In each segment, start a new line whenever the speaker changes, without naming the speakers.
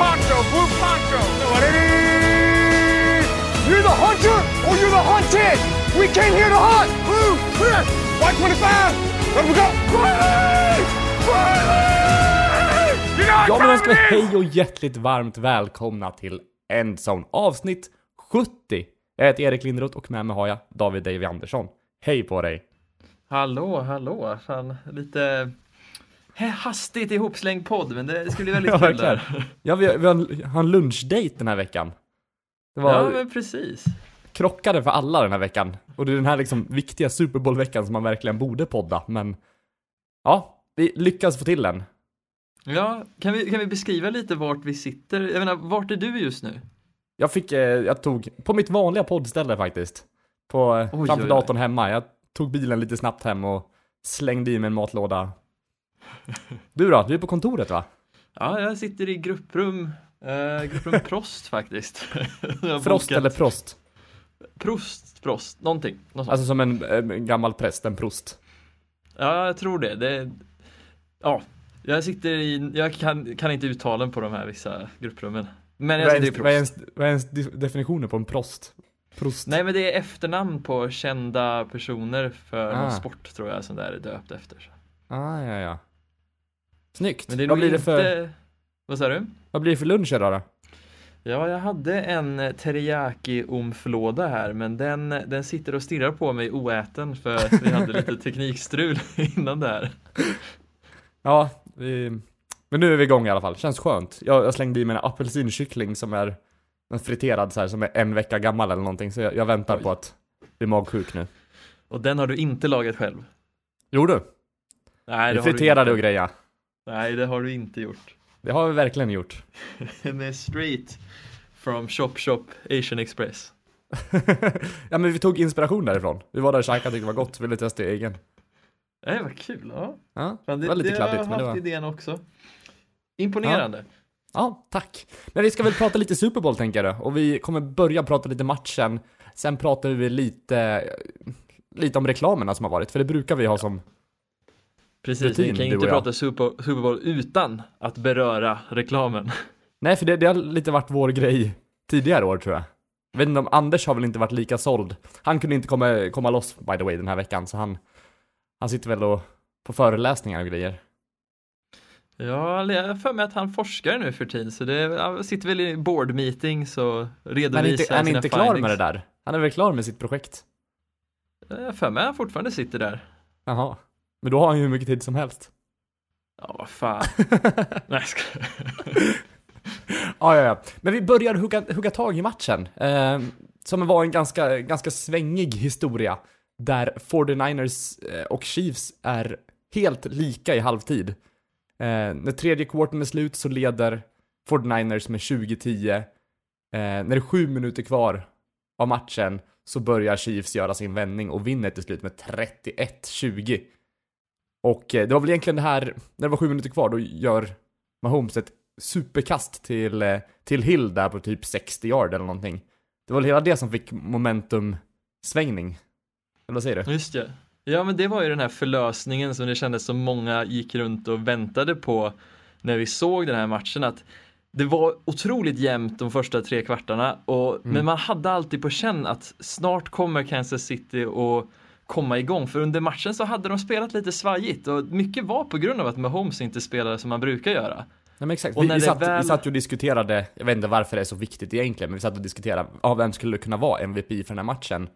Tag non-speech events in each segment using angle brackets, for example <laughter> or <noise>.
poncho, blue poncho.
You're the hunter or you're the hunted. We came here to hunt.
Blue, clear. White 25. Let we go. You're not
Ja, men
in!
hej och hjärtligt varmt välkomna till Endzone avsnitt 70. Jag heter Erik Lindroth och med mig har jag David Davy Andersson. Hej på dig!
Hallå, hallå, fan lite hastigt ihopslängd podd, men det skulle bli <laughs> väldigt
Ja,
kul där. <laughs>
Ja, vi, vi har en- lunchdate den här veckan. Var
Ja, men precis.
krockade för alla den här veckan. Och det är den här liksom viktiga Super Bowl-veckan som man verkligen borde podda, men ja, vi lyckas få till den.
Ja, kan vi, kan vi beskriva lite vart vi sitter? Jag menar, vart är du just nu?
Jag fick, eh, jag tog, på mitt vanliga poddställe faktiskt. På,
Oj,
framför
oj, oj.
datorn hemma. Jag tog bilen lite snabbt hem och slängde i mig en matlåda. Du då? Du är på kontoret va?
Ja, jag sitter i grupprum, eh, grupprum <laughs> Prost faktiskt.
Frost eller prost?
Prost, Prost, någonting. Något sånt.
Alltså som en, eh, gammal präst, en prost.
Ja, jag tror det. det. Ja, jag sitter i, jag kan, kan inte uttalen på de här vissa grupprummen. Men jag
Vad är,
sitter i
ens, vad, är
Prost.
ens, vad är ens de- definitionen på en prost? Prost?
Nej men det är efternamn på kända personer för
Ah.
någon sport tror jag som det är döpt efter.
Ah, ja, ja. Snyggt.
Men det är
vad, blir
inte...
det för,
Vad sa du?
vad blir det för lunch idag då?
Ja, jag hade en eh, teriyaki omflåda här men den, den sitter och stirrar på mig oäten för att vi hade lite <laughs> teknikstrul <laughs> innan det här.
Ja, vi, men nu är vi igång i alla fall. Känns skönt. Jag, jag slängde i mig en apelsinkyckling som är en friterad så här, som är en vecka gammal eller någonting. Så jag, jag väntar
Oj.
på att bli magsjuk nu.
Och den har du inte lagat själv?
Jo du,
Nej, det
friterade och
inte.
grejer.
Nej, det har du inte gjort. <laughs>
Det har vi verkligen gjort.
Den är straight from Shop Shop Asian Express. <laughs>
ja men vi tog inspiration därifrån. Vi var där och käkade, tyckte det var gott, ville testa egen.
Nej, vad kul. Ja.
Ja,
Fan,
det var lite
det
kladdigt
har
men
jag
det var...
idén också. Imponerande.
Ja, tack. Men vi ska väl prata lite Super Bowl tänker jag Och vi kommer börja prata lite matchen. Sen pratar vi lite, lite om reklamerna som har varit. För det brukar vi ha som
Precis,
Rutin,
vi kan ju inte prata Super, Super Bowl utan att beröra reklamen. <laughs>
Nej, för det, det har lite varit vår grej tidigare år tror jag. Jag vet inte om Anders har väl inte varit lika såld. Han kunde inte komma, komma loss by the way den här veckan, så han, han sitter väl och på föreläsningar och grejer.
Ja, jag har för mig att han forskar nu för tiden, så det han sitter väl i board meetings och
Men är
redovisar
inte, är han
sina
inte klar
findings.
med det där? Han är väl klar med sitt projekt?
Jag har för mig att han fortfarande sitter där.
Jaha. Men då har han ju hur mycket tid som helst.
Ja, vad fan. <laughs> Nej, skojar.
Ja, ja, ja. Men vi börjar hugga, hugga tag i matchen. Eh, som var en ganska, ganska svängig historia. Där 49ers eh, och Chiefs är helt lika i halvtid. Eh, när tredje kvarten är slut så leder 49ers med 20-10. Eh, när det är sju minuter kvar av matchen så börjar Chiefs göra sin vändning och vinner till slut med 31-20. Och eh, det var väl egentligen det här, när det var sju minuter kvar, då gör Mahomes ett superkast till, eh, till Hill där på typ 60 yard eller någonting. Det var väl hela det som fick momentum-svängning. Eller vad säger du?
Just det. Ja, men det var ju den här förlösningen som det kändes som många gick runt och väntade på när vi såg den här matchen. Att det var otroligt jämnt de första tre kvartarna, och,
Mm.
men man hade alltid på känn att snart kommer Kansas City att komma igång. För under matchen så hade de spelat lite svajigt och mycket var på grund av att Mahomes inte spelade som man brukar göra.
Nej men exakt,
Och
vi,
när
vi, satt, vi
väl-
satt och diskuterade, jag vet inte varför det är så viktigt egentligen, men vi satt och diskuterade, ja vem skulle kunna vara MVP för den här matchen?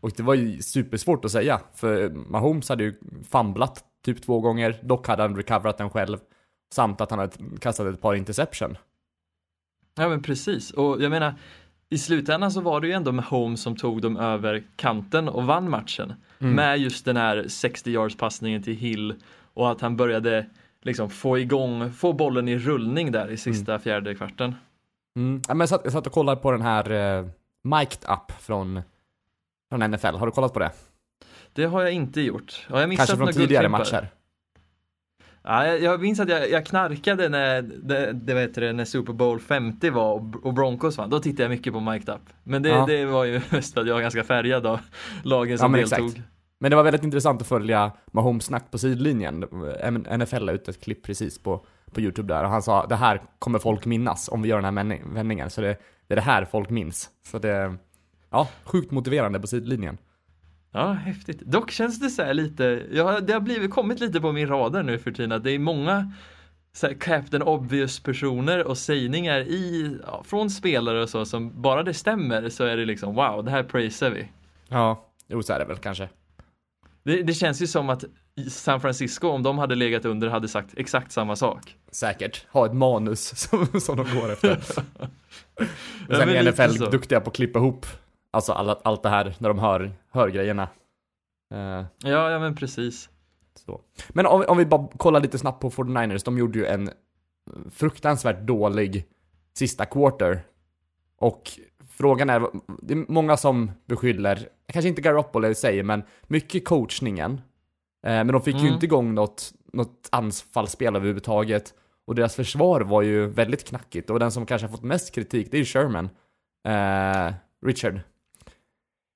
Och det var ju supersvårt att säga, för Mahomes hade ju fumblat typ två gånger, dock hade han recoverat den själv, samt att han hade kastat ett par interception.
Ja men precis, och jag menar i slutändan så var det ju ändå Mahomes som tog dem över kanten och vann matchen.
Mm.
Med just den här 60 yards passningen till Hill och att han började liksom få igång, få bollen i rullning där i sista fjärde kvarten.
Mm. Ja, men jag, satt, jag satt och kollade på den här uh, Mic'd Up från, från NFL, har du kollat på det?
Det har jag inte gjort. Har jag missat
Kanske från tidigare matcher?
Ja, jag, minns att jag, jag knarkade när, det, det vet det, när Super Bowl 50 var och, och Broncos vann. Då tittade jag mycket på Mic'd Up. Men det,
Ja.
det var ju <laughs> mest för att jag var ganska färgad av lagen som
men
deltog.
exakt. Men det var väldigt intressant att följa Mahomes snack på sidlinjen. NFL la ut ett klipp precis på, på YouTube där och han sa det här kommer folk minnas om vi gör den här vändningen. Så det, det är det här folk minns. Så det, ja, sjukt motiverande på sidlinjen.
Ja, häftigt. Dock känns det så här lite, ja, det har blivit, kommit lite på min radar nu för tiden att det är många så här, Captain Obvious personer och sägningar i, ja, från spelare och så som bara det stämmer så är det liksom wow, det här praisar vi.
Ja, jo så är det väl kanske.
Det, det, känns ju som att San Francisco, om de hade legat under, hade sagt exakt samma sak.
Säkert. Ha ett manus <laughs> som, som de går efter. <laughs> ja, Sen är NFL duktiga på att klippa ihop alltså alla, allt det här när de hör, hör grejerna.
Uh, ja, ja men precis.
Så. Men om, om vi bara kollar lite snabbt på 49ers, de gjorde ju en fruktansvärt dålig sista quarter. Och frågan är, det är många som beskyller, kanske inte Garoppolo sig, men mycket coachningen. Eh, men de fick mm. ju inte igång något, något anfallsspel överhuvudtaget. Och deras försvar var ju väldigt knackigt. Och den som kanske har fått mest kritik, det är ju Sherman. Eh, Richard.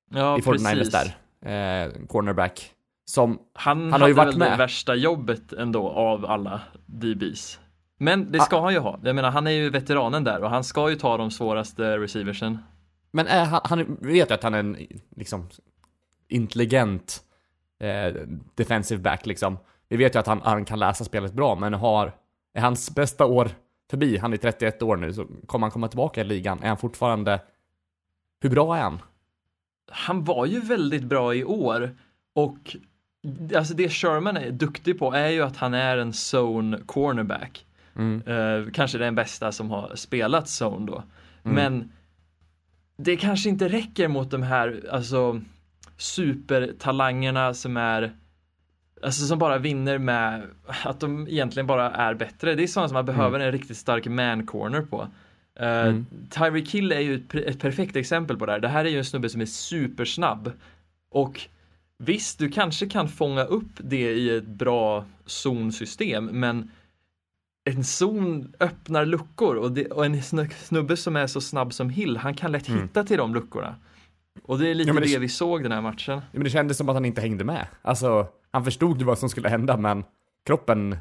Ja,
I 49ers där. Eh, cornerback. Som,
han, han har ju varit väl med. det värsta jobbet ändå av alla DBs. Men det ska ah. han ju ha. Jag menar, han är ju veteranen där och han ska ju ta de svåraste receiversen.
Men är han, han vet ju att han är en liksom intelligent eh, defensive back liksom. Vi vet ju att han, han kan läsa spelet bra, men har, är hans bästa år förbi, han är 31 år nu, så kommer han komma tillbaka i ligan? Är han fortfarande, hur bra är han?
Han var ju väldigt bra i år och alltså det Sherman är duktig på är ju att han är en zone cornerback. Mm. Uh, kanske den bästa som har spelat zone då. Mm. Men det kanske inte räcker mot de här alltså supertalangerna som är Alltså som bara vinner med att de egentligen bara är bättre. Det är sådana som man behöver mm. en riktigt stark man corner på. Mm. Tyreek Hill är ju ett, ett, perfekt exempel på det här. Det här är ju en snubbe som är supersnabb. Och visst, du kanske kan fånga upp det i ett bra zonsystem, men en zon öppnar luckor och, det, och, en snubbe som är så snabb som Hill, han kan lätt mm. hitta till de luckorna. Och det är lite ja, det, det, vi såg den här matchen. Ja,
men det kändes som att han inte hängde med. Alltså, han förstod ju vad som skulle hända, men kroppen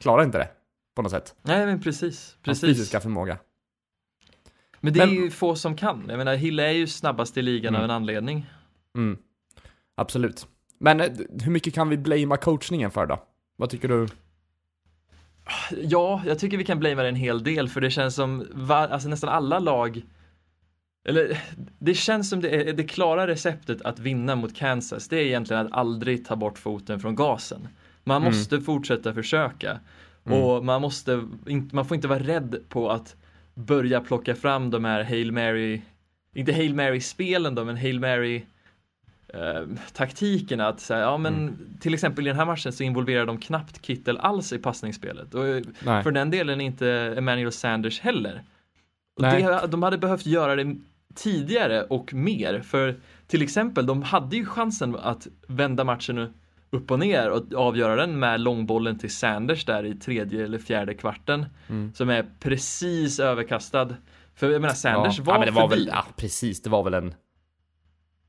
klarade inte det på något sätt.
Nej, men precis. precis.
Hans fysiska förmåga.
Men det men... är ju få som kan. Jag menar, Hill är ju snabbast i ligan mm. av en anledning.
Mm. Absolut. Men eh, hur mycket kan vi blamea coachningen för då? Vad tycker du?
Ja, jag tycker vi kan blamea det en hel del för det känns som var, alltså nästan alla lag eller det känns som det, är, det klara receptet att vinna mot Kansas det är egentligen att aldrig ta bort foten från gasen. Man mm. måste mm. fortsätta försöka. Mm. Och man måste, man får inte vara rädd på att börja plocka fram de här Hail Mary, inte Hail Mary-spelen då, men Hail Mary eh, taktikerna att säga, ja men mm. till exempel i den här matchen så involverar de knappt Kittel alls i passningsspelet och Nej. för den delen inte Emmanuel Sanders heller. Det, de hade behövt göra det tidigare och mer för till exempel de hade ju chansen att vända matchen upp och ner och avgöra den med långbollen till Sanders där i tredje eller fjärde kvarten mm. som är precis överkastad. För jag menar Sanders
ja.
var,
ja, men
det
var förbi. väl, ja precis, det var väl en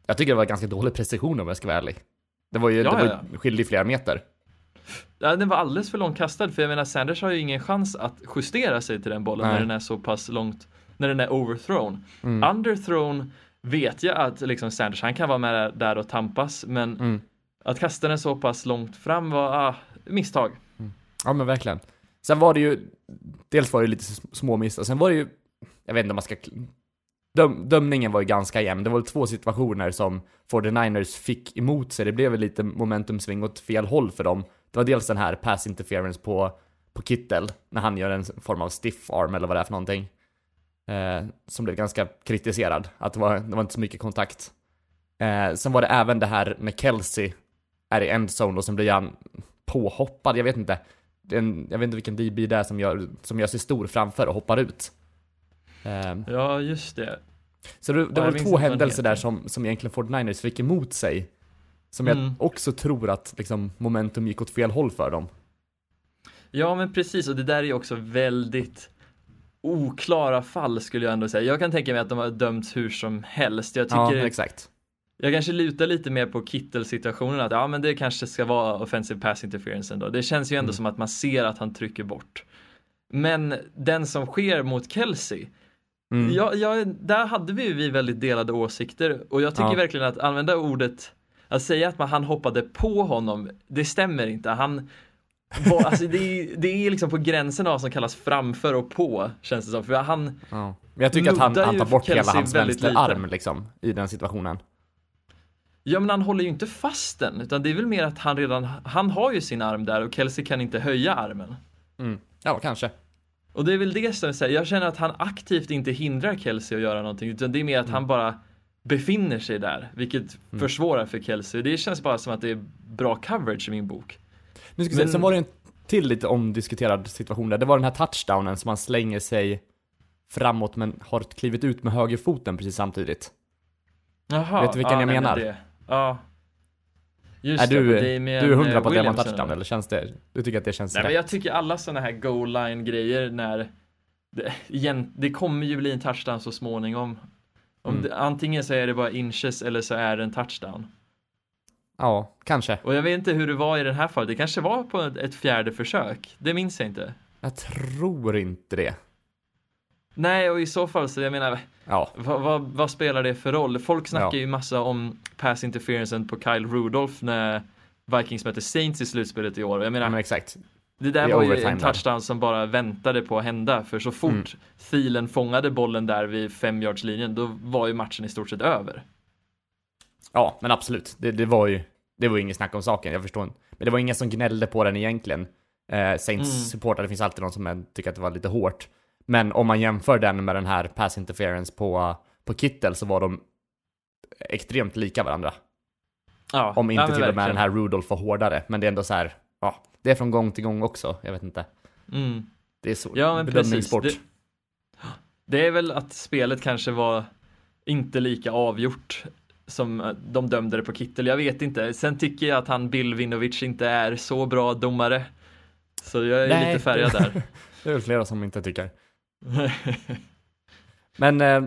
jag tycker det var ganska dålig precision om jag ska vara ärlig. Det var ju, ja, det var skilde flera meter.
Ja, den var alldeles för långt kastad för jag menar Sanders har ju ingen chans att justera sig till den bollen Nej. när den är så pass långt, när den är overthrown. Mm. Underthrown vet jag att liksom Sanders, han kan vara med där och tampas, men mm att kasta den så pass långt fram var, ah, misstag.
Mm. Ja men verkligen. Sen var det ju, dels var det lite små misstag, sen var det ju, jag vet inte om man ska Döm, dömningen var ju ganska jämn. Det var två situationer som 49ers fick emot sig. Det blev väl lite momentumsving åt fel håll för dem. Det var dels den här pass interference på, på Kittel, när han gör en form av stiff arm eller vad det är för någonting. Eh, som blev ganska kritiserad, att det var, det var inte så mycket kontakt. Eh, sen var det även det här när Kelsey är i endzone och sen blir han påhoppad, jag vet inte. En, jag vet inte vilken DB det är som gör, som gör sig stor framför och hoppar ut.
Eh, ja, just det.
Så det, det ja, var två händelser där som, som egentligen 49ers fick emot sig. Som mm. jag också tror att liksom, momentum gick åt fel håll för dem.
Ja men precis och det där är ju också väldigt oklara fall skulle jag ändå säga. Jag kan tänka mig att de har dömts hur som helst. Jag tycker
ja, exakt.
Jag kanske lutar lite mer på Kittel-situationen att ja men det kanske ska vara offensive pass interference ändå. Det känns ju ändå mm. som att man ser att han trycker bort. Men den som sker mot Kelsey,
Mm.
ja, ja, där hade vi, vi väldigt delade åsikter och jag tycker
Ja.
verkligen att använda ordet, att säga att man, han hoppade på honom, det stämmer inte. Han alltså det, är, det är liksom på gränsen av vad som kallas framför och på, känns det som. För han,
Ja. Men jag tycker att han, han tar bort hela hans vänsterarm liksom, i den situationen.
Ja men han håller ju inte fast den, utan det är väl mer att han redan, han har ju sin arm där och Kelsey kan inte höja armen.
Mm. Ja, kanske.
Och det är väl det som säger, jag känner att han aktivt inte hindrar Kelsey att göra någonting, utan det är mer att han bara befinner sig där, vilket försvårar för Kelsey. Det känns bara som att det är bra coverage i min bok.
Nu ska
Men-
se, sen var det en till lite omdiskuterad situation där. Det var den här touchdownen som han slänger sig framåt men har klivit ut med högerfoten precis samtidigt.
Jaha,
Vet du vilken jag
nej, men
menar?
Det. Ja. Just
är du,
det är
du är hundra på att det
Williamson,
touchdown
eller?
känns det? Du tycker att det känns
Nej men
rätt?
jag tycker alla sådana här goal line grejer när det, igen, det kommer ju bli en touchdown så småningom. Om
Mm.
det, antingen så är det bara inches eller så är det en touchdown.
Ja, kanske.
Och jag vet inte hur det var i den här fallet. Det kanske var på ett, ett fjärde försök. Det minns jag inte.
Jag tror inte det.
Nej, och i så fall så jag menar,
Ja,
vad, vad, vad spelar det för roll? Folk snackar
Ja.
ju massa om pass interferencen på Kyle Rudolph när Vikings mötte Saints i slutspelet i år. Jag menar,
men exakt.
Det där
I
var ju en
där.
touchdown som bara väntade på att hända för så fort
Mm.
Thielen fångade bollen där vid femyardslinjen då var ju matchen i stort sett över.
Ja, men absolut. Det, det var ju, det var ju inget snack om saken, jag förstår inte. Men det var ingen som gnällde på den egentligen. Eh, Saints
Mm.
supportrar, det finns alltid någon som tycker att det var lite hårt. Men om man jämför den med den här pass interference på, på Kittel så var de extremt lika varandra.
Ja,
Om inte till och med den här Rudolph var hårdare. Men det är ändå så här, ja, det är från gång till gång också. Jag vet inte.
Mm.
Det är så,
Ja, men
bedömningssport.
precis. Det, <gasps> det är väl att spelet kanske var inte lika avgjort som eh, de dömde det på Kittel. Jag vet inte. Sen tycker jag att han Bill Vinovic inte är så bra domare. Så jag är
Nej,
lite färgad där. <laughs>
Det är väl flera som inte tycker. <laughs> Men eh,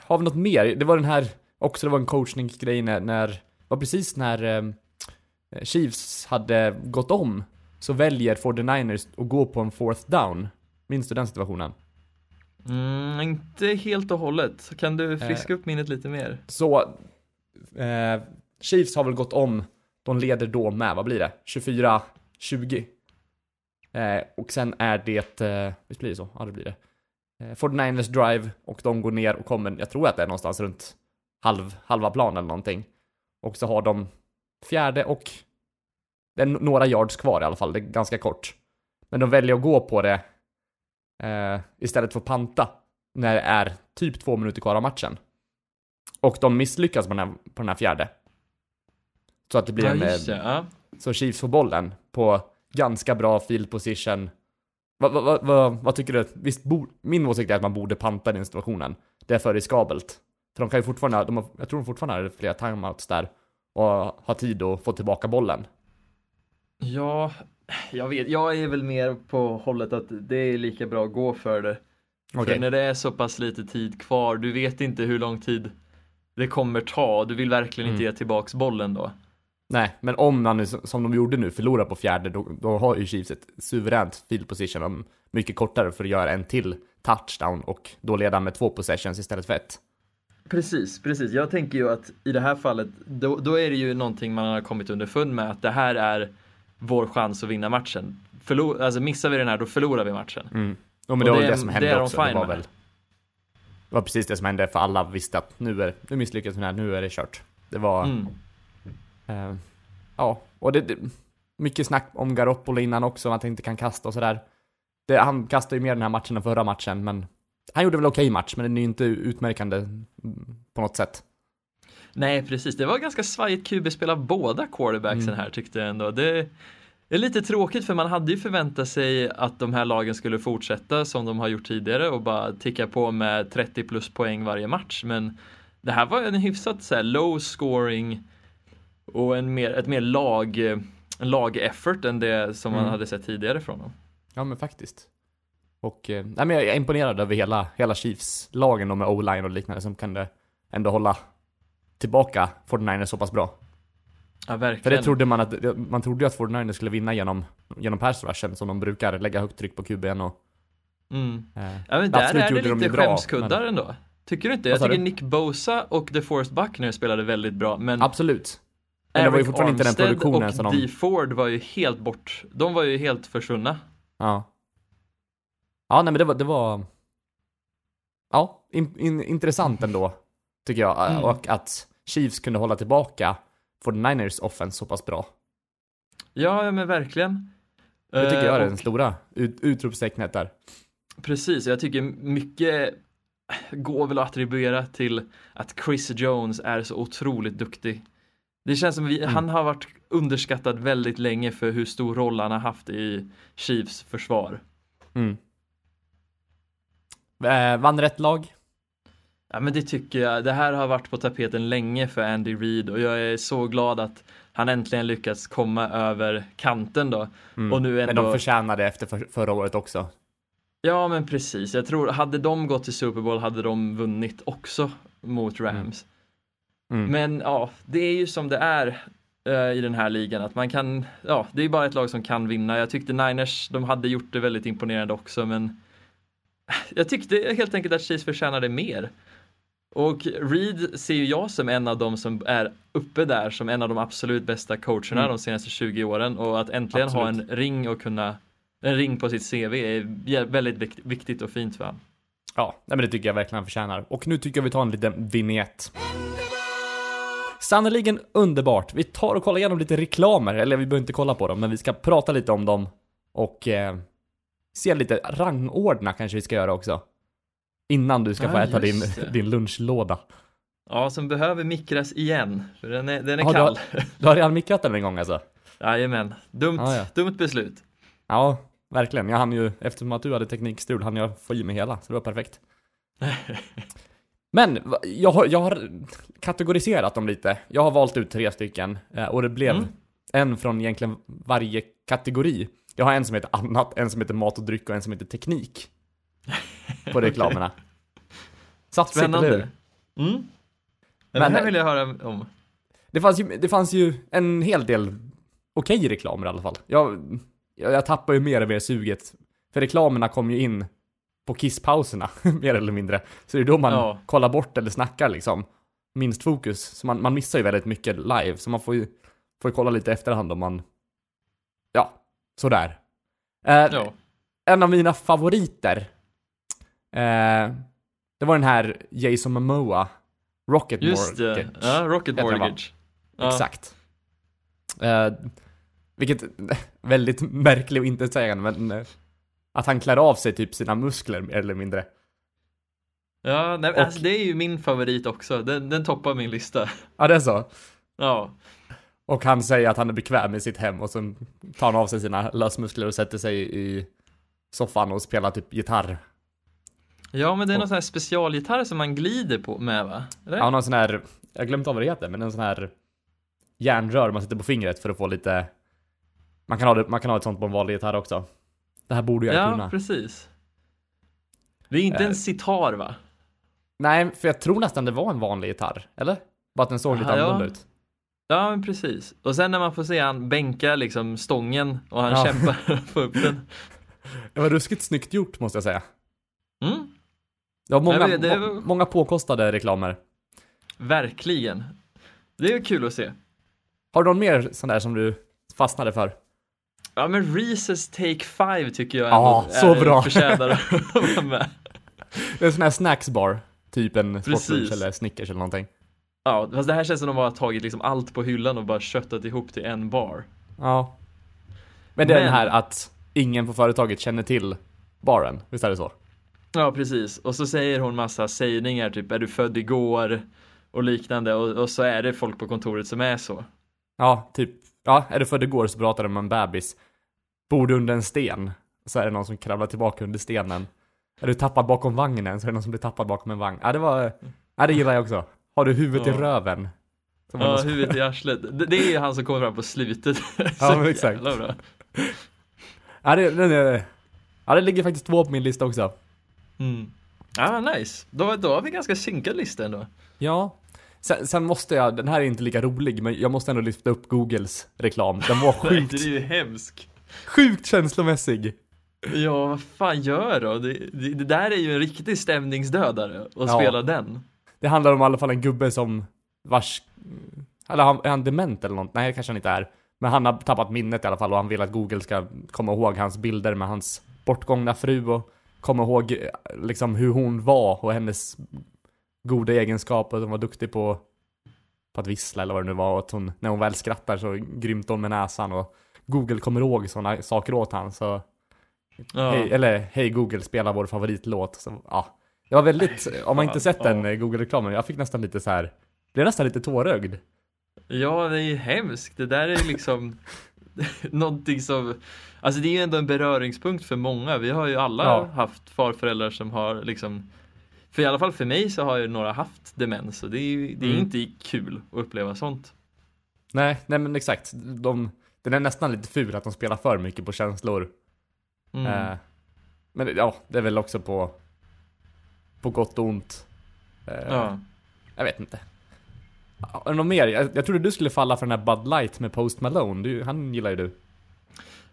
har vi något mer? Det var den här, också det var en coachningsgrej när, när var precis när eh, Chiefs hade gått om så väljer 49ers att gå på en fourth down. Minns du den situationen?
Mm, inte helt och hållet. Kan du friska upp minnet lite mer?
Så eh, Chiefs har väl gått om, de leder då med, vad blir det? 24-20. Eh, och sen är det, eh, visst blir det så? Ja det blir det. Eh, 49ers drive och de går ner och kommer, jag tror att det är någonstans runt halv, halva planen eller någonting. Och så har de fjärde och det är några yards kvar i alla fall, det är ganska kort. Men de väljer att gå på det eh, istället för att panta när det är typ två minuter kvar av matchen. Och de misslyckas på den här, på den här fjärde. Så att det blir
Ja,
en,
just
eh,
det. Ja.
så Chiefs får bollen på ganska bra field position. Vad, vad, vad, vad, tycker du? Visst, bo, min åsikt är att man borde panta den situationen. Det är för riskabelt. För de kan ju fortfarande, de har, jag tror de fortfarande har flera timeouts där och har tid att få tillbaka bollen.
Ja, jag vet. Jag är väl mer på hållet att det är lika bra att gå för det.
Okej.
För när det är så pass lite tid kvar, du vet inte hur lång tid det kommer ta. Du vill verkligen inte
Mm.
ge tillbaks bollen då.
Nej, men om man nu, som de gjorde nu, förlorar på fjärde, då, då har ju Chiefs ett suveränt field position mycket kortare för att göra en till touchdown och då leda med två possessions istället för ett.
Precis, precis. Jag tänker ju att i det här fallet, då, då är det ju någonting man har kommit underfund med att det här är vår chans att vinna matchen. Förlor, alltså missar vi den här, då förlorar vi matchen.
Mm. Jo, men
Och
det var
det
det som
det
hände
är de
också. Det var väl det var precis det som hände för alla visste att nu, är, nu misslyckades den här, nu är det kört. Det var,
Mm.
Eh, ja, och det, det, mycket snack om Garoppolo innan också, att han inte kan kasta och sådär. Det, han kastade ju mer den här matchen än förra matchen, men han gjorde väl okej match, men den är ju inte utmärkande mm, på något sätt.
Nej, precis. Det var ganska svajigt QB-spel av båda quarterbacksen
Mm.
här tyckte jag ändå. Det är lite tråkigt för man hade ju förväntat sig att de här lagen skulle fortsätta som de har gjort tidigare och bara ticka på med 30 plus poäng varje match. Men det här var en hyfsat så här, low scoring och en mer, ett mer lag, lag-effort än det som man
Mm.
hade sett tidigare från dem.
Ja, men faktiskt. Och, eh, nej, men jag är imponerad över hela, hela Chiefs-lagen med O-line och liknande som kunde ändå hålla tillbaka 49ers så pass bra.
Ja, verkligen.
För det trodde man att, man trodde ju att 49ers skulle vinna genom, genom pass rushen som de brukar lägga högt tryck på QB'n och
Mm.
Eh,
Ja men där är det
de
lite
bra,
skämskuddar
men-
ändå. Tycker du inte? Jag tycker
du?
Nick Bosa och DeForest Buckner spelade väldigt bra men
Absolut. Men det var ju
Eric
fortfarande inte den
Armstead
produktionen
och
som de...
Dee Ford var ju helt bort. De var ju helt försvunna.
Ja. Ja, nej men det var, det var... Ja, in, in, intressant ändå, tycker jag.
Mm.
Och att Chiefs kunde hålla tillbaka 49ers offense så pass bra.
Ja, ja men verkligen.
Det tycker
Eh,
jag är
och-
den stora ut, utropstecknet där.
Precis, jag tycker mycket går väl att attribuera till att Chris Jones är så otroligt duktig. Det känns som vi,
Mm.
han har varit underskattad väldigt länge för hur stor roll han har haft i Chiefs försvar.
Mm. Eh, vann rätt lag.
Ja men det tycker jag, det här har varit på tapeten länge för Andy Reid och jag är så glad att han äntligen lyckats komma över kanten då.
Mm.
Och nu
Men
ändå,
de förtjänade efter för, förra året också.
ja men precis, jag tror, hade de gått till Super Bowl hade de vunnit också mot Rams.
Mm.
Men ja, det är ju som det är eh, i den här ligan att man kan, ja, det är bara ett lag som kan vinna. Jag tyckte Niners, de hade gjort det väldigt imponerande också, men <sighs> jag tyckte helt enkelt att Chiefs förtjänade mer. Och Reed ser ju jag som en av dem som är uppe där som en av de absolut bästa coacherna
Mm.
de senaste 20 åren och att äntligen ha en
Absolut.
ring och kunna en ring på sitt CV är väldigt vikt- viktigt och fint för honom.
Ja, men det tycker jag verkligen han förtjänar. Och nu tycker jag vi tar en liten vignett. Sannerligen underbart. Vi tar och kollar igenom lite reklamer, eller vi behöver inte kolla på dem, men vi ska prata lite om dem och eh, se lite rangordna kanske vi ska göra också. Innan du ska få
Ja,
äta din,
det.
din lunchlåda.
Ja, som behöver mikras igen, för den är, den är
Ja, du har-
kall. <laughs>
Du har redan mikrat den en gång alltså?
Jajamän, dumt,
Ja, ja.
dumt beslut.
Ja, verkligen. Jag hann ju, eftersom att du hade teknikstrul, hann jag få i mig hela, så det var perfekt. <laughs> Men jag har, jag har kategoriserat dem lite. Jag har valt ut tre stycken eh, och det blev
Mm.
en från egentligen varje kategori. Jag har en som heter annat, en som heter mat och dryck och en som heter teknik. <laughs> På reklamerna. Satsigt, eller hur?
Spännande. Mm. Men,
Men-
det här vill jag höra om.
Det fanns ju, det fanns ju en hel del okej reklamer i alla fall. Jag, jag, jag tappar ju mer och mer suget. För reklamerna kom ju in på kisspauserna, <laughs> mer eller mindre. Så det är då man
Ja.
kollar bort eller snackar liksom. Minst fokus. Så man, man missar ju väldigt mycket live. Så man får ju, får ju kolla lite efterhand om man... Ja, sådär. Eh,
Ja.
En av mina favoriter. Eh, det var den här Jason Momoa. Rocket
Just det,
Mortgage.
ja, Rocket
Heter den, va?
Mortgage. Ja.
Exakt. Eh, vilket, <laughs> väldigt märklig och intetsägande, men eh, att han klär av sig typ sina muskler mer eller mindre.
Ja, nej,
Och-
alltså, det är ju min favorit också. Den, den toppar min lista.
Ja, det är så.
Ja,
Och han säger att han är bekväm med sitt hem och så tar han av sig sina lösmuskler och sätter sig i soffan och spelar typ gitarr.
ja men det är
Och-
någon sån här specialgitarr som man glider på med va? Eller?
Ja, någon sån här, jag har glömt av vad det heter, men en sån här järnrör man sätter på fingret för att få lite, man kan ha, det, man kan ha ett sånt på en vanlig gitarr också. Det här borde jag
ja
kunna.
precis. Det är inte
Eh.
en sitar va?
Nej, för jag tror nästan det var en vanlig gitarr, eller? Bara att den såg lite
Aha, ja.
annorlunda ut.
Ja men precis. Och sen när man får se han bänka liksom stången och han
Ja.
kämpar <laughs> för att få upp den.
Det var ruskigt snyggt gjort måste jag säga.
Mm,
Det var många,
Nej, det var-
många påkostade reklamer.
verkligen. Det är kul att se.
Har du någon mer sån där som du fastnade för?
Ja men Reese's Take 5 tycker jag
Ja,
ändå
så
är-
bra.
förtjänar att vara med. <laughs>
Det är en sån här snacksbar, typ en. Sportlunch eller Snickers eller någonting.
Ja, fast det här känns som de har tagit liksom allt på hyllan och bara köttat ihop till en bar.
Ja. Men det är
Men-
den här att ingen på företaget känner till baren, visst är det så?
Ja, precis. Och så säger hon massa sägningar, typ är du född igår? Och liknande. Och, och så är det folk på kontoret som är så.
Ja, typ. Ja, är du född igår så pratar de om en bebis. Bor du under en sten? Så är det någon som kravlar tillbaka under stenen. Är du tappad bakom vagnen så är det någon som blir tappad bakom en vagn. Ja, det var... Ja, det gillar jag också. Har du huvudet i
Ja.
röven? Som
Ja, huvudet i arslet. Det, det är han som kommer fram på slutet. <laughs>
Ja, men exakt.
bra.
Ja, det, det, det, ja, det ligger faktiskt två på min lista också.
Mm. Ja, nice. Då, då har vi ganska synkad lista ändå.
Ja. Sen, sen måste jag, den här är inte lika rolig, men jag måste ändå lyfta upp Googles reklam. Den var <laughs>
Nej,
sjukt,
det är ju hemsk.
sjukt känslomässig.
Ja, vad fan gör då? Det, det, det där är ju en riktig stämningsdödare att
Ja.
spela den.
Det handlar om i alla fall en gubbe som vars, eller han, är han dement eller något? Nej, kanske han inte är. Men han har tappat minnet i alla fall och han vill att Google ska komma ihåg hans bilder med hans bortgångna fru och komma ihåg eh, liksom hur hon var och hennes goda egenskaper. Hon var duktig på, på att vissla eller vad det nu var och att hon, när hon väl skrattar så grymt hon med näsan och Google kommer ihåg sådana saker åt han så
Ja.
Hej, eller hej Google, spela vår favoritlåt. Så, ja. Det var väldigt, om man inte sett den eh, Google-reklamen, jag fick nästan lite så här. blev nästan lite tårögd.
Ja, det är ju hemskt. Det där är liksom <laughs> någonting som, alltså det är ju ändå en beröringspunkt för många. Vi har ju alla
Ja.
haft farföräldrar som har liksom, för i alla fall för mig så har ju några haft demens och det är ju det är
Mm.
inte kul att uppleva sånt.
Nej, nej men exakt. De, den är nästan lite ful att de spelar för mycket på känslor.
Mm.
Eh, men ja, det är väl också på, på gott och ont. Eh,
Ja.
Jag vet inte. Något mer? Jag, jag trodde du skulle falla för den här Bud Light med Post Malone. Du, han gillar ju du.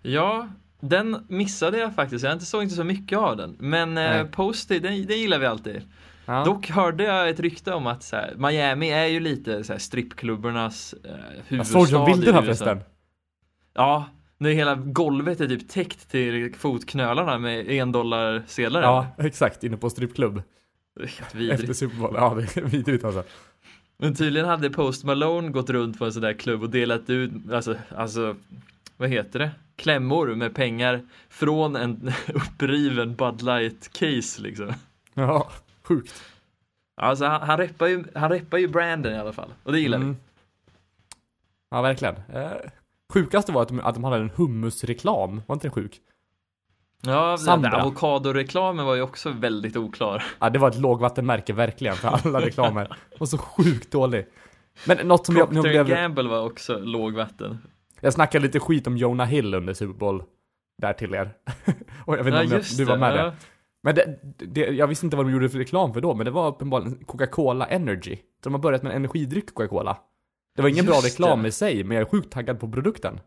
ja, den missade jag faktiskt. Jag såg inte så mycket av den. Men eh. Posty, den, den gillar vi alltid.
Ja.
Dock hörde jag ett rykte om att här, Miami är ju lite så här, strippklubbarnas eh,
jag
huvudstad
såg de bilderna förresten.
Ja, när hela golvet är typ täckt till fotknölarna med en dollar sedlar.
Ja, exakt. Inne på strippklubb.
Helt
Efter
vidrigt.
Super Bowl. Ja, det är vidrigt alltså.
Men tydligen hade Post Malone gått runt på en sån där klubb och delat ut, alltså, alltså, vad heter det? Klämmor med pengar från en <laughs> uppriven Bud Light case liksom.
Ja, sjukt.
Alltså han, han reppar ju, han reppar ju branden i alla fall. Och det gillar vi.
Mm. Ja, verkligen. Eh, sjukaste var att de, att de hade en hummusreklam. Var inte det sjuk?
Ja, den
Sandra.
avokadoreklamen var ju också väldigt oklar.
Ja, det var ett lågvattenmärke verkligen för alla <laughs> reklamer. Och så sjukt dålig. Men något som jag, nu
Procter
blev,
Gamble var också lågvatten.
jag snackade lite skit om Jonah Hill under Super Bowl. Där till er. <laughs> Och jag vet inte
Ja,
om jag, du var
det,
med
ja.
det. Men det, det, jag visste inte vad de gjorde för reklam för då, men det var uppenbarligen Coca-Cola Energy. Så de har börjat med en energidryck Coca-Cola. Det var ingen bra
Just
reklam
det.
i sig, men jag är sjukt taggad på produkten.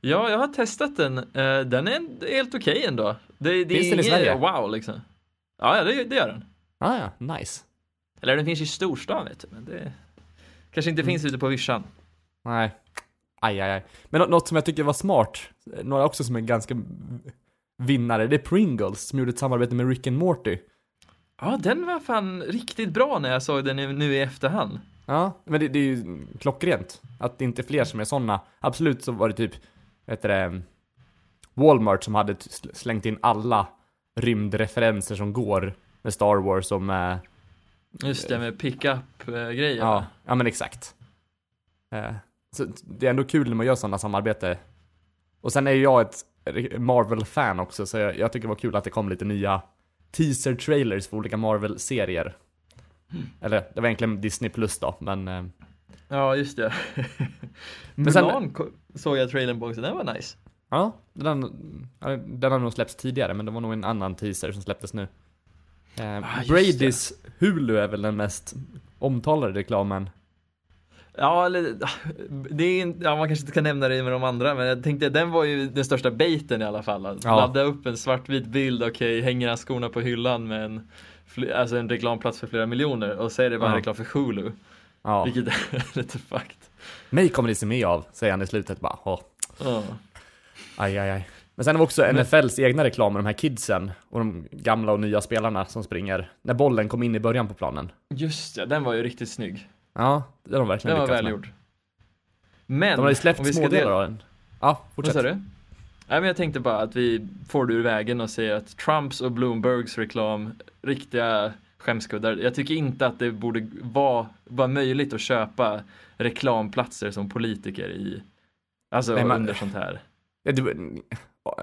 Ja, jag har testat den. Eh, den är helt okej ändå. Det, det
Finns
är
den i Sverige?
wow liksom. Ja, ja det, det gör den.
Ah, ja, nice.
Eller den finns i storstan vet du, men det kanske
Mm.
inte finns ute på vischan.
Nej. Aj, aj, aj. Men nå- något som jag tycker var smart, några också som är ganska vinnare, det är Pringles som gjorde ett samarbete med Rick and Morty.
Ja, den var fan riktigt bra när jag såg den nu i efterhand.
Ja, men det, det är ju klockrent. Att det inte är fler som är sådana. Absolut så var det typ, heter det, Walmart som hade slängt in alla rymdreferenser som går med Star Wars och med,
Just det med pickup-grejer.
ja, ja men exakt. Eh, Så det är ändå kul när man gör sådana samarbete. Och sen är ju jag ett Marvel-fan också, så jag, jag tycker det var kul att det kom lite nya teaser-trailers för olika Marvel-serier. Eller, det var egentligen Disney Plus då, men... eh,
Ja, just det. <laughs>
Men sen-
Mulan ko- såg jag trailern på också, den var nice.
Ja, den, den har nog släppts tidigare, men det var nog en annan teaser som släpptes nu. Eh,
Ah,
Bradys Hulu är väl den mest omtalade reklamen.
Ja, eller, det är, inte- ja, man kanske inte kan nämna det med de andra, men jag tänkte den var ju den största baiten i alla fall. Att
Ja.
Ladda upp en svartvit bild, okej, hänger han skorna på hyllan med en, alltså en reklamplats för flera miljoner och så är det bara
Ja.
reklam för Hulu.
Ja.
Vilket är <laughs> lite fucked.
Mig kommer ni se med av, säger han i slutet bara. Åh,
Ja.
aj, aj, aj. Men sen har vi också NFLs egna reklam med de här kidsen och de gamla och nya spelarna som springer. När bollen kom in i början på planen.
Just ja, den var ju riktigt snygg.
Ja, det har de verkligen
Den var välgjord. Men,
De har ju släppt smådelar
dela-
av den. Ja,
Vad
fortsätt.
sa du? Nej men jag tänkte bara att vi får det ur vägen och säger att Trumps och Bloombergs reklam, riktiga skämskuddar. Jag tycker inte att det borde vara, vara möjligt att köpa reklamplatser som politiker i, alltså
Nej, men-
under sånt här.
Det, ja,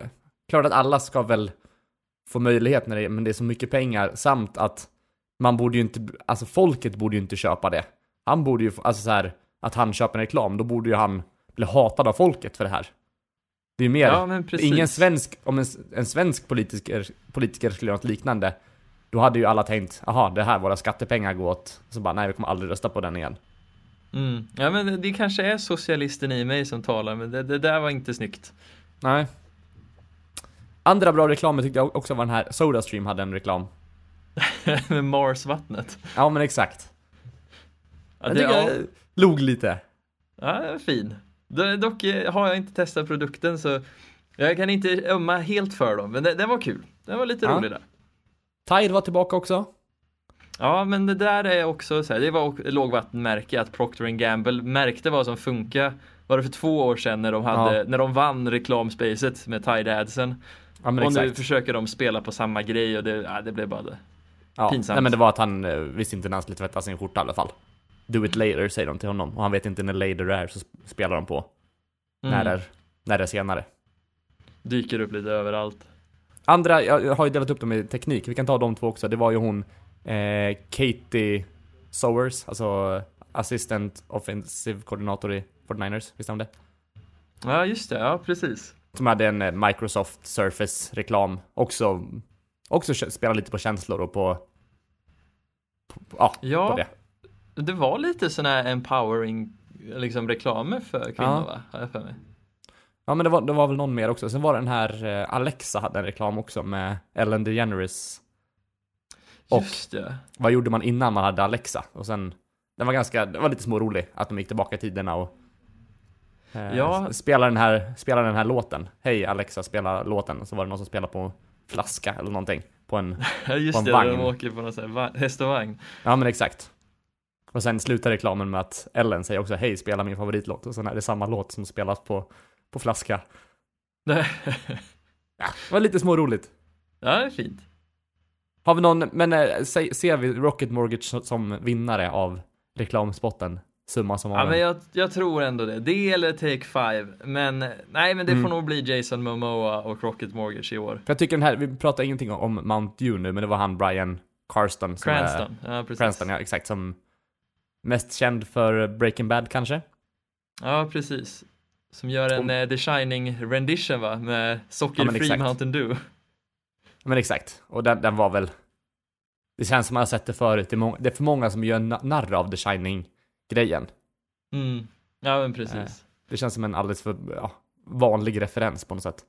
klart att alla ska väl få möjlighet när det, men det är så mycket pengar samt att man borde ju inte, alltså folket borde ju inte köpa det. Han borde ju, alltså så här, att han köper en reklam, då borde ju han bli hatad av folket för det här. Det är ju mer,
Ja
ingen svensk, om en, en svensk politiker, politiker skulle göra något liknande, då hade ju alla tänkt, aha, det här våra skattepengar går åt. Så bara, nej vi kommer aldrig rösta på den igen.
Mm. Ja men det, kanske är socialisten i mig som talar men det, det där var inte snyggt.
Nej. Andra bra reklamer tyckte jag också var den här Sodastream hade en reklam. <laughs>
Med Mars-vattnet.
Ja men exakt.
Ja,
Jag
det,
tycker
ja,
jag log lite.
ja, fin. Do- Dock eh, har jag inte testat produkten så jag kan inte ömma helt för dem, men den var kul. Den var lite
Ja.
rolig där.
Tide var tillbaka också.
Ja, men det där är också så här, det var lågvattenmärke att Procter Gamble märkte vad som funkar. Var det för två år sedan när de, hade,
Ja.
när de vann reklamspacet med Tide Adsen.
Ja
och nu
exakt.
försöker de spela på samma grej och det, ja, det blev bara det.
Ja.
pinsamt.
Nej men det var att han eh, visste inte när han skulle tvätta sin skjorta i alla fall. Do it later säger de till honom. Och han vet inte när later är så sp- spelar de på.
Mm.
När, det är, när det är senare.
Dyker upp lite överallt.
Andra, jag har ju delat upp dem i teknik, vi kan ta de två också. Det var ju hon eh, Katie Sowers, alltså Assistant Offensive Coordinator i 49ers, visste om det?
Ja, just det, ja precis.
Som hade en eh, Microsoft Surface-reklam. Också, också kä- spela lite på känslor och på... på ja,
Ja.
på det.
Det var lite sån här empowering liksom reklamer för kvinnor
Ja.
va? Har jag för mig.
Ja men det var, det var väl någon mer också. Sen var det den här eh, Alexa hade en reklam också med Ellen DeGeneres. Och-
Just det.
Vad gjorde man innan man hade Alexa? Och sen, den var ganska, det var lite smårolig att de gick tillbaka i tiderna och eh,
Ja.
spela den här, spela den här låten. Hej Alexa, spela låten. Och så var det någon som spelade på flaska eller någonting. På en, <laughs>
Ja
På
just
en
det,
vagn.
de åker på någon sån här häst och vagn.
ja men exakt. Och sen slutar reklamen med att Ellen säger också hej, spela min favoritlåt. Och sen är det samma låt som spelas på, på flaska. <laughs> Ja, det var lite småroligt.
ja, det är fint.
Har vi någon, men se- ser vi Rocket Mortgage som- vinnare av reklamspotten? Summa som
Ja, men jag, jag tror ändå det. Det eller Take Five. Men nej, men det
Mm.
får nog bli Jason Momoa och Rocket Mortgage i år.
För jag tycker den här, vi pratar ingenting om Mount Dew nu, men det var han Brian Carston. Som
Cranston. Ja,
Är,
precis.
Cranston, ja exakt. Som mest känd för Breaking Bad kanske?
Ja, precis. Som gör en eh, The Shining rendition va? Med sockerfri
exakt.
Mountain Dew.
Men exakt. Och den, den var väl... Det känns som man har sett det förut. Det är, många, det är för många som gör na- narr av The Shining-grejen.
Mm. Ja, men precis.
Eh. Det känns som en alldeles för ja, vanlig referens på något sätt.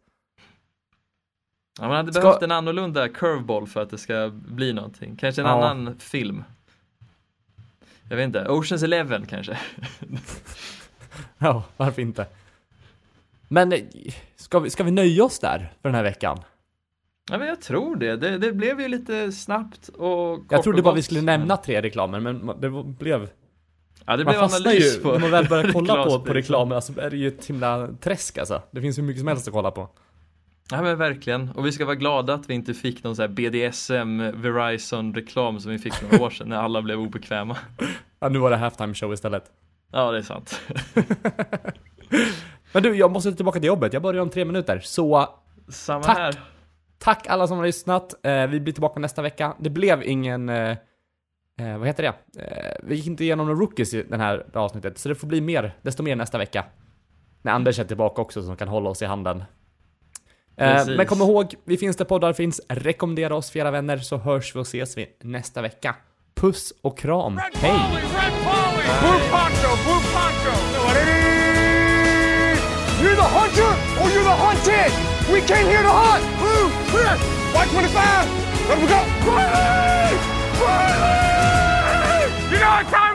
Ja, man hade
Ska-
behövt en annorlunda curveball för att det ska bli någonting. Kanske en
Ja.
annan film. Jag vet inte, Oceans Eleven kanske? <laughs>
Ja, varför inte? Men eh, ska vi, ska vi nöja oss där för den här veckan?
Ja, men jag tror det. Det, det blev ju lite snabbt och kort
Jag trodde
och
bara
gott,
vi skulle
men-
nämna tre reklamer, men det blev...
Ja, det
Man
blev analys
ju,
på
när man väl börjar kolla på, på reklamerna så är det ju ett himla träsk alltså. Det finns hur mycket som helst att kolla på.
Ja men verkligen, och vi ska vara glada att vi inte fick någon här BDSM Verizon reklam som vi fick några år sedan när alla blev obekväma. <laughs>
Ja, nu var det halftime show istället.
Ja det är sant. <laughs>
Men du, jag måste tillbaka till jobbet. Jag börjar om tre minuter. Så
Samma
Tack.
här.
tack alla som har lyssnat. Eh, vi blir tillbaka nästa vecka. Det blev ingen... Eh, eh, vad heter det? Eh, vi gick inte igenom några rookies i den här avsnittet, så det får bli mer, desto mer nästa vecka. När Anders är tillbaka också som kan hålla oss i handen. Eh,
Precis.
men kom ihåg, vi finns där poddar finns. Rekommendera oss för era vänner så hörs vi och ses vi nästa vecka. Puss och kram.
Red
Hej!
Polly, Red Polly! Blue Poncho, Blue Poncho!
You're the hunter or you're the hunted. We came here to hunt.
Blue, clear! White 25! Let we go! Riley! Riley! You know what time